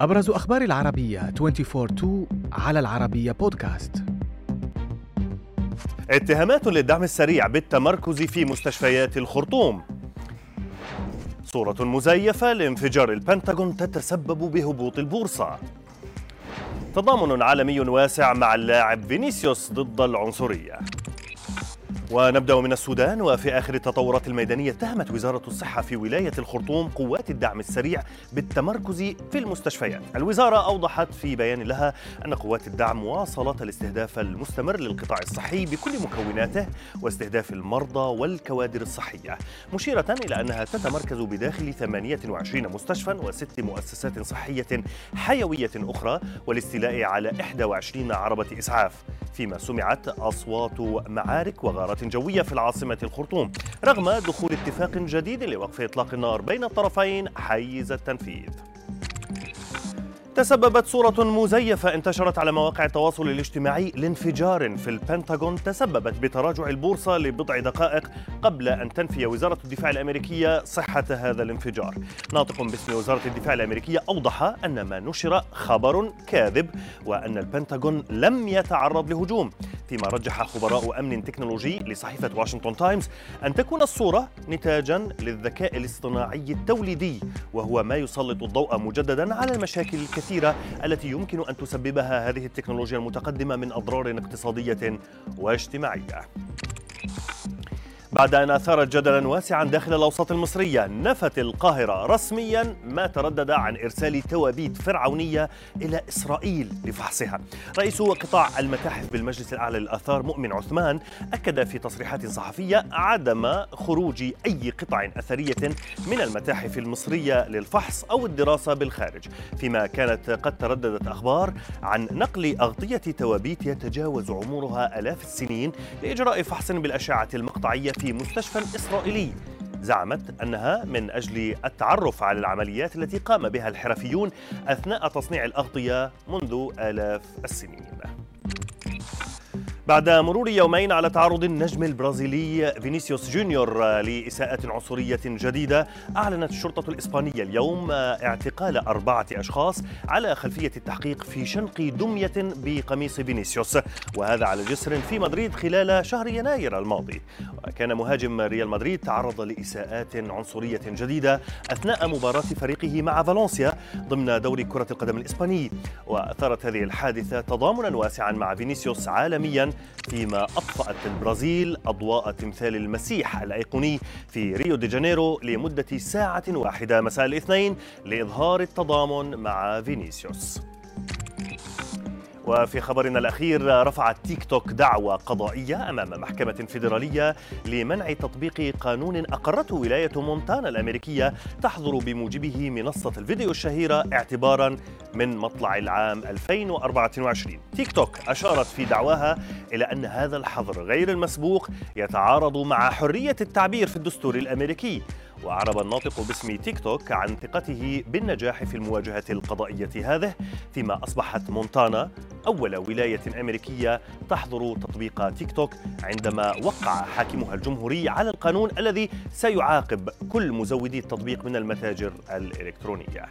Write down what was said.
أبرز أخبار العربية 24-2 على العربية بودكاست اتهامات للدعم السريع بالتمركز في مستشفيات الخرطوم. صورة مزيفة لانفجار البنتاغون تتسبب بهبوط البورصة. تضامن عالمي واسع مع اللاعب فينيسيوس ضد العنصرية. ونبدأ من السودان وفي آخر التطورات الميدانية اتهمت وزارة الصحة في ولاية الخرطوم قوات الدعم السريع بالتمركز في المستشفيات. الوزارة أوضحت في بيان لها أن قوات الدعم واصلت الاستهداف المستمر للقطاع الصحي بكل مكوناته واستهداف المرضى والكوادر الصحية مشيرة إلى أنها تتمركز بداخل 28 مستشفى وست مؤسسات صحية حيوية أخرى والاستيلاء على 21 عربة إسعاف. فيما سمعت أصوات معارك وغارات جوية في العاصمة الخرطوم رغم دخول اتفاق جديد لوقف إطلاق النار بين الطرفين حيز التنفيذ. تسببت صورة مزيفة انتشرت على مواقع التواصل الاجتماعي لانفجار في البنتاغون. تسببت بتراجع البورصة لبضع دقائق قبل أن تنفي وزارة الدفاع الأمريكية صحة هذا الانفجار. ناطق باسم وزارة الدفاع الأمريكية أوضح أن ما نشر خبر كاذب وأن البنتاغون لم يتعرض لهجوم. فيما رجح خبراء أمن تكنولوجي لصحيفة واشنطن تايمز أن تكون الصورة نتاجا للذكاء الاصطناعي التوليدي وهو ما يسلط الضوء مجددا على المشاكل الكثيرة التي يمكن أن تسببها هذه التكنولوجيا المتقدمة من أضرار اقتصادية واجتماعية. بعد أن أثارت جدلا واسعا داخل الأوساط المصرية نفت القاهرة رسميا ما تردد عن إرسال توابيت فرعونية إلى إسرائيل لفحصها رئيس قطاع المتاحف بالمجلس الأعلى للآثار مؤمن عثمان أكد في تصريحات صحفية عدم خروج أي قطع أثرية من المتاحف المصرية للفحص أو الدراسة بالخارج. فيما كانت قد ترددت أخبار عن نقل أغطية توابيت يتجاوز عمرها آلاف السنين لإجراء فحص بالأشعة المقطعية في مستشفى إسرائيلي. زعمت أنها من أجل التعرف على العمليات التي قام بها الحرفيون أثناء تصنيع الأغطية منذ آلاف السنين. بعد مرور يومين على تعرض النجم البرازيلي فينيسيوس جونيور لإساءة عنصرية جديدة أعلنت الشرطة الإسبانية اليوم اعتقال أربعة أشخاص على خلفية التحقيق في شنق دمية بقميص فينيسيوس وهذا على جسر في مدريد خلال شهر يناير الماضي. وكان مهاجم ريال مدريد تعرض لإساءات عنصرية جديدة أثناء مباراة فريقه مع فالنسيا ضمن دوري كرة القدم الإسباني. وأثارت هذه الحادثة تضامنا واسعا مع فينيسيوس عالميا فيما أطفأت البرازيل أضواء تمثال المسيح الأيقوني في ريو دي جانيرو لمدة ساعة واحدة مساء الاثنين لإظهار التضامن مع فينيسيوس. وفي خبرنا الأخير رفعت تيك توك دعوى قضائية أمام محكمة فيدرالية لمنع تطبيق قانون أقرته ولاية مونتانا الأمريكية تحظر بموجبه منصة الفيديو الشهيرة اعتبارا من مطلع العام 2024 تيك توك أشارت في دعواها إلى أن هذا الحظر غير المسبوق يتعارض مع حرية التعبير في الدستور الأمريكي. وأعرب الناطق باسم تيك توك عن ثقته بالنجاح في المواجهة القضائية هذه فيما أصبحت مونتانا أول ولاية أمريكية تحظر تطبيق تيك توك عندما وقع حاكمها الجمهوري على القانون الذي سيعاقب كل مزودي التطبيق من المتاجر الإلكترونية.